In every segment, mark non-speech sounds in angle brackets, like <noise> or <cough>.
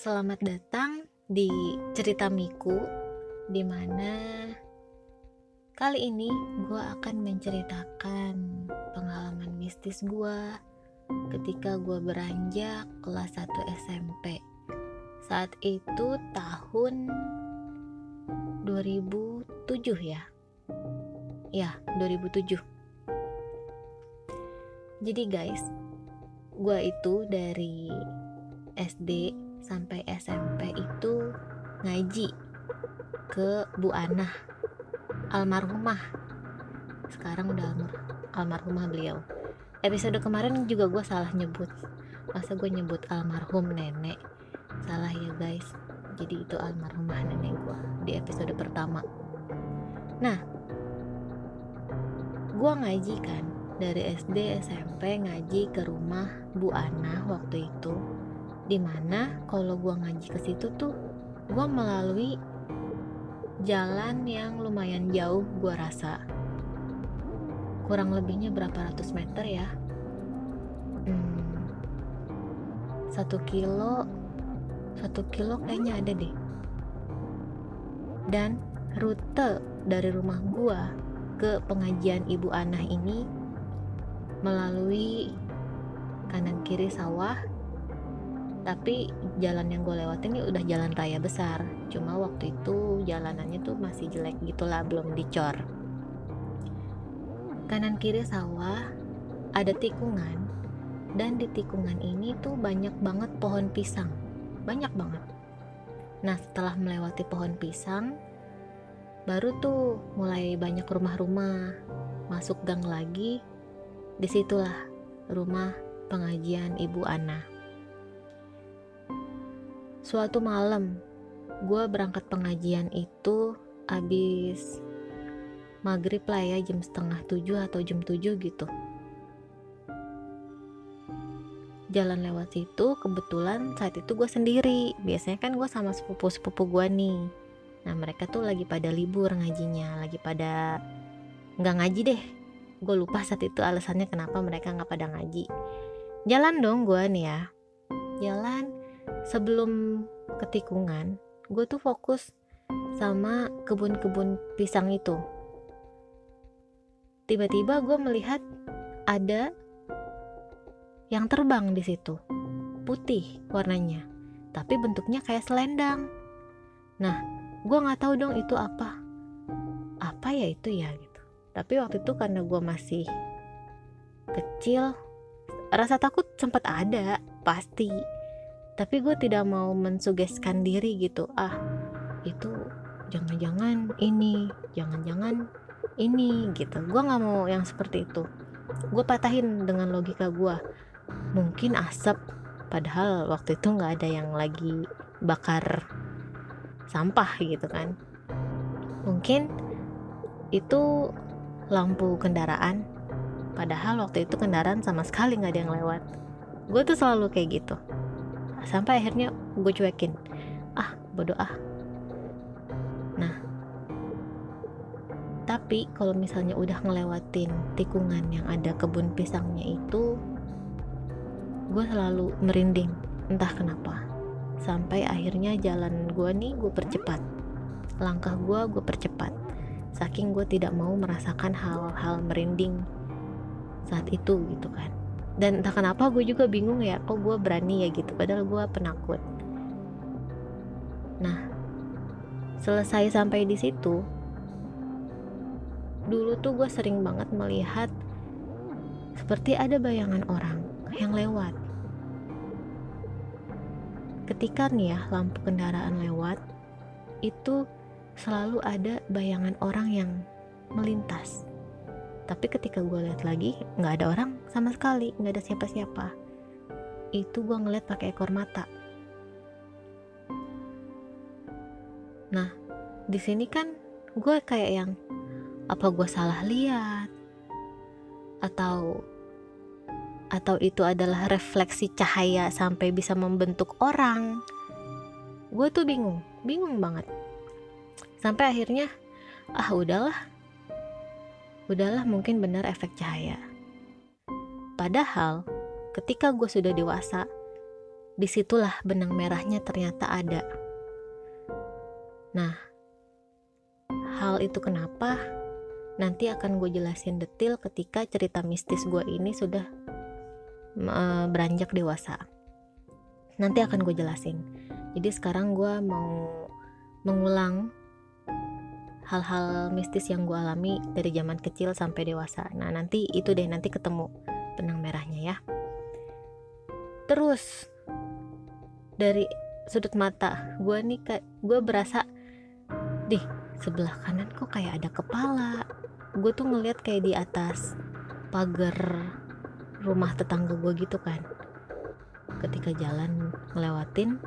Selamat datang di cerita Miku Di mana kali ini gue akan menceritakan pengalaman mistis gue ketika gue beranjak kelas 1 SMP Saat itu tahun 2007 ya? Ya 2007 Jadi guys gue itu dari SD sampai SMP itu ngaji ke Bu Anah almarhumah. Sekarang udah almar almarhumah beliau. Episode kemarin juga gue salah nyebut. Masa gue nyebut almarhum nenek? Salah ya guys. Jadi itu almarhumah nenek gue di episode pertama. Nah gue ngaji kan. Dari SD SMP ngaji ke rumah Bu Ana waktu itu di mana kalau gue ngaji ke situ tuh gue melalui jalan yang lumayan jauh gue rasa. Kurang lebihnya berapa ratus meter ya. Hmm, satu kilo satu kilo kayaknya ada deh. Dan rute dari rumah gue ke pengajian ibu Anah ini melalui kanan kiri sawah tapi jalan yang gue lewatin ini udah jalan raya besar. Cuma waktu itu jalanannya tuh masih jelek gitulah belum dicor. Kanan kiri sawah ada tikungan. Dan di tikungan ini tuh banyak banget pohon pisang. Banyak banget. Nah setelah melewati pohon pisang baru tuh mulai banyak rumah-rumah. Masuk gang lagi Di situlah rumah pengajian Ibu Ana. Suatu malam, gue berangkat pengajian itu abis maghrib lah ya jam setengah tujuh atau jam tujuh gitu. Jalan lewat situ kebetulan saat itu gue sendiri. Biasanya kan gue sama sepupu-sepupu gue nih. Nah mereka tuh lagi pada libur ngajinya, lagi pada nggak ngaji deh, gue lupa saat itu alasannya kenapa mereka nggak pada ngaji jalan dong gue nih ya jalan sebelum ketikungan gue tuh fokus sama kebun-kebun pisang itu. Tiba-tiba gue melihat ada yang terbang di situ putih warnanya tapi bentuknya kayak selendang. Nah gue nggak tahu dong itu apa. Apa ya itu ya gitu. Tapi waktu itu karena gue masih kecil rasa takut sempat ada pasti tapi gue tidak mau mensugeskan diri gitu. Ah itu jangan-jangan ini jangan-jangan ini gitu. Gue nggak mau yang seperti itu. Gue patahin dengan logika gue mungkin asap padahal waktu itu nggak ada yang lagi bakar sampah gitu kan. Mungkin itu lampu kendaraan padahal waktu itu kendaraan sama sekali nggak ada yang lewat. Gue tuh selalu kayak gitu sampai akhirnya gue cuekin. Ah bodoh ah. Nah. Tapi kalau misalnya udah ngelewatin tikungan yang ada kebun pisangnya itu gue selalu merinding. Entah kenapa. Sampai akhirnya jalan gue nih gue percepat. Langkah gue gue percepat. Saking gue tidak mau merasakan hal-hal merinding saat itu gitu kan dan entah kenapa gue juga bingung ya kok gue berani ya gitu padahal gue penakut nah selesai sampai di situ dulu tuh gue sering banget melihat seperti ada bayangan orang yang lewat ketika nih ya lampu kendaraan lewat itu selalu ada bayangan orang yang melintas. Tapi ketika gue lihat lagi, nggak ada orang sama sekali, nggak ada siapa-siapa. Itu gue ngeliat pakai ekor mata. Nah, di sini kan gue kayak yang apa gue salah lihat atau atau itu adalah refleksi cahaya sampai bisa membentuk orang. Gue tuh bingung, bingung banget sampai akhirnya ah udahlah udahlah mungkin benar efek cahaya. Padahal ketika gue sudah dewasa di situlah benang merahnya ternyata ada. Nah hal itu kenapa? Nanti akan gue jelasin detail ketika cerita mistis gue ini sudah uh, beranjak dewasa. Nanti akan gue jelasin. Jadi sekarang gue mau mengulang hal-hal mistis yang gue alami dari zaman kecil sampai dewasa. Nah nanti itu deh nanti ketemu benang merahnya ya. Terus dari sudut mata gue nih kayak gue berasa di sebelah kanan kok kayak ada kepala. Gue tuh ngeliat kayak di atas pagar rumah tetangga gue gitu kan. Ketika jalan ngelewatin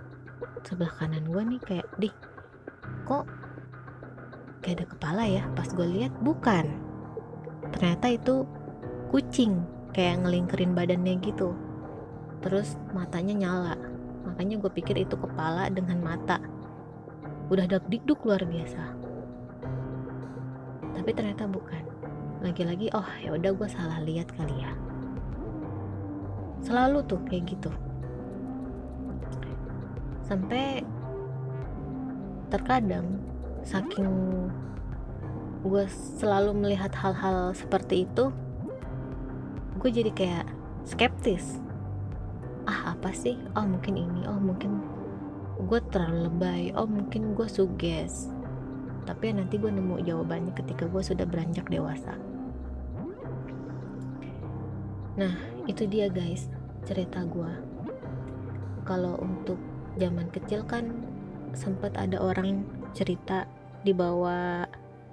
sebelah kanan gue nih kayak di kok kayak ada kepala ya pas gue lihat bukan. Ternyata itu kucing kayak ngelingkerin badannya gitu. Terus matanya nyala. Makanya gue pikir itu kepala dengan mata. Udah dak dikduk luar biasa. Tapi ternyata bukan. Lagi-lagi oh ya udah gue salah lihat kali ya. Selalu tuh kayak gitu. Sampai terkadang saking gue selalu melihat hal-hal seperti itu gue jadi kayak skeptis. Ah apa sih? Oh mungkin ini oh mungkin gue terlalu lebay oh mungkin gue suges. Tapi ya nanti gue nemu jawabannya ketika gue sudah beranjak dewasa. Nah itu dia guys cerita gue kalau untuk zaman kecil kan sempat ada orang cerita dibawa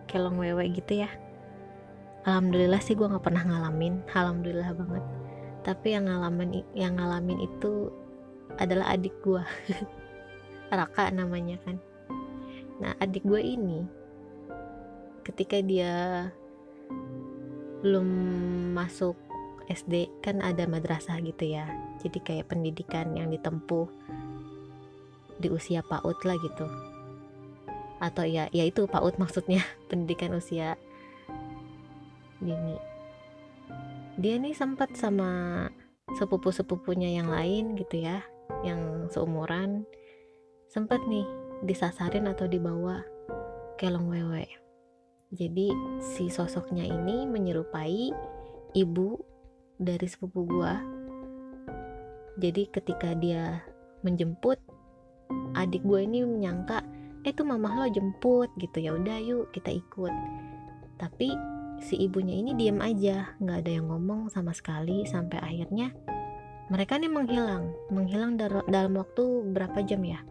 kelong wewe gitu ya. Alhamdulillah sih gue nggak pernah ngalamin alhamdulillah banget. Tapi yang ngalamin yang ngalamin itu adalah adik gue <laughs> Raka namanya kan. Nah adik gue ini ketika dia belum masuk SD kan ada madrasah gitu ya. Jadi kayak pendidikan yang ditempuh di usia PAUD lah gitu atau ya ya itu PAUD maksudnya <laughs> pendidikan usia dini. Dia nih sempat sama sepupu-sepupunya yang lain gitu ya yang seumuran sempat nih disasarin atau dibawa kelong wewe. Jadi si sosoknya ini menyerupai ibu dari sepupu gua. Jadi ketika dia menjemput adik gue ini menyangka eh tuh mamah lo jemput gitu. Ya udah yuk kita ikut. Tapi si ibunya ini diam aja nggak ada yang ngomong sama sekali sampai akhirnya mereka nih menghilang. Menghilang dar dalam waktu berapa jam ya?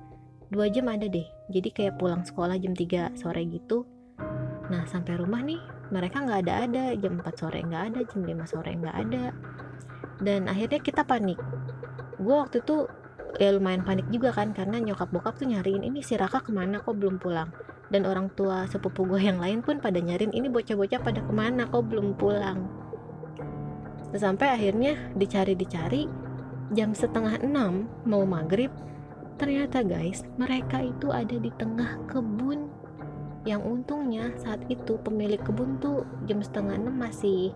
Dua jam ada deh. Jadi kayak pulang sekolah jam 3 sore gitu. Nah sampai rumah nih mereka nggak ada ada. Jam 4 sore nggak ada jam 5 sore nggak ada. Dan akhirnya kita panik. Gue waktu itu ya lumayan panik juga kan karena nyokap bokap tuh nyariin ini si Raka ke mana? Kok belum pulang? Dan orang tua sepupu gue yang lain pun pada nyariin ini bocah-bocah pada ke mana? Kok belum pulang? Sampai akhirnya dicari-dicari jam setengah enam mau maghrib ternyata guys mereka itu ada di tengah kebun. Yang untungnya saat itu pemilik kebun tuh jam setengah enam masih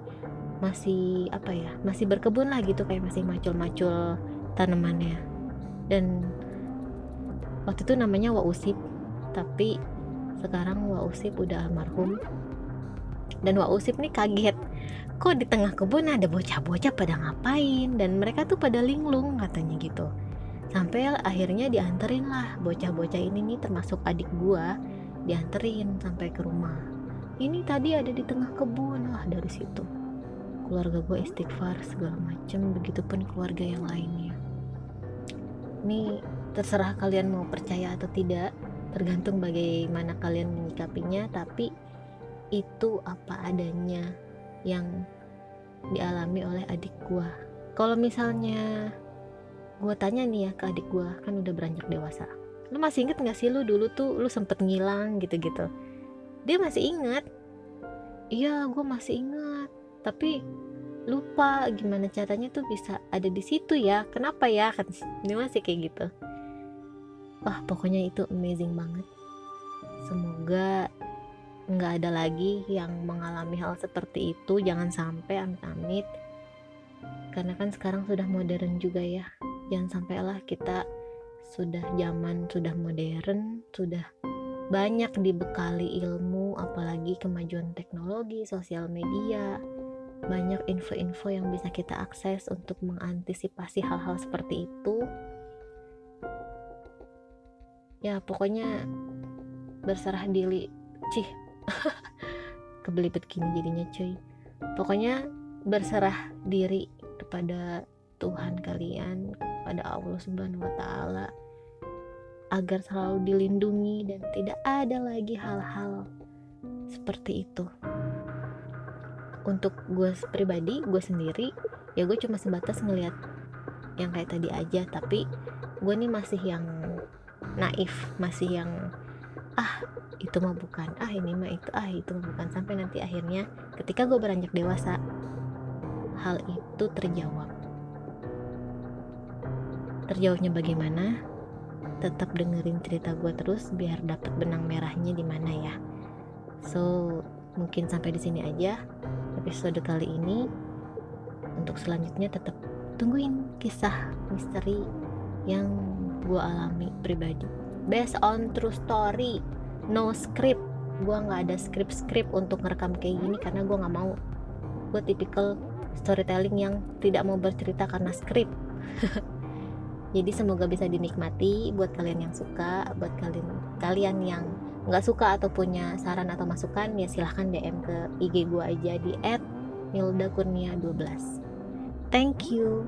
masih apa ya masih berkebun lah gitu kayak masih macul-macul tanamannya dan waktu itu namanya Wausip tapi sekarang Wa Usip udah almarhum. Dan Wa Usip nih kaget kok di tengah kebun ada bocah-bocah pada ngapain? Dan mereka tuh pada linglung katanya gitu. Sampai akhirnya dianterin lah bocah-bocah ini nih termasuk adik gua dianterin sampai ke rumah. Ini tadi ada di tengah kebun lah dari situ. Keluarga gue istighfar segala macem begitupun keluarga yang lainnya ini terserah kalian mau percaya atau tidak tergantung bagaimana kalian menyikapinya tapi itu apa adanya yang dialami oleh adik gua. Kalau misalnya gua tanya nih ya ke adik gua kan udah beranjak dewasa. Lu masih inget gak sih lu dulu tuh lu sempet ngilang gitu-gitu? Dia masih inget. Iya gua masih inget. Tapi lupa gimana caranya tuh bisa ada di situ ya. Kenapa ya? Kan dia masih kayak gitu. Wah pokoknya itu amazing banget. Semoga nggak ada lagi yang mengalami hal seperti itu. Jangan sampai amit-amit. Karena kan sekarang sudah modern juga ya. Jangan sampailah kita sudah zaman sudah modern sudah banyak dibekali ilmu apalagi kemajuan teknologi sosial media banyak info-info yang bisa kita akses untuk mengantisipasi hal-hal seperti itu. Ya pokoknya berserah diri. Cih. <laughs> Kebelibet gini jadinya cuy. Pokoknya berserah diri kepada Tuhan kalian kepada Allah Subhanahu wa taala agar selalu dilindungi dan tidak ada lagi hal-hal seperti itu untuk gue pribadi gue sendiri ya gue cuma sebatas ngelihat yang kayak tadi aja. Tapi gue nih masih yang naif masih yang ah itu mah bukan. Ah ini mah itu ah itu mah bukan. Sampai nanti akhirnya ketika gue beranjak dewasa hal itu terjawab. Terjawabnya bagaimana? Tetap dengerin cerita gue terus biar dapat benang merahnya di mana ya. So mungkin sampai di sini aja episode kali ini. Untuk selanjutnya tetap tungguin kisah misteri yang gue alami pribadi. Based on true story no script. Gue nggak ada script script untuk ngerekam kayak gini karena gue nggak mau. Gue tipikal storytelling yang tidak mau bercerita karena script. <laughs> Jadi semoga bisa dinikmati buat kalian yang suka buat kalian kalian yang nggak suka atau punya saran atau masukan ya silahkan DM ke IG gue aja di @milda kurnia 12 thank you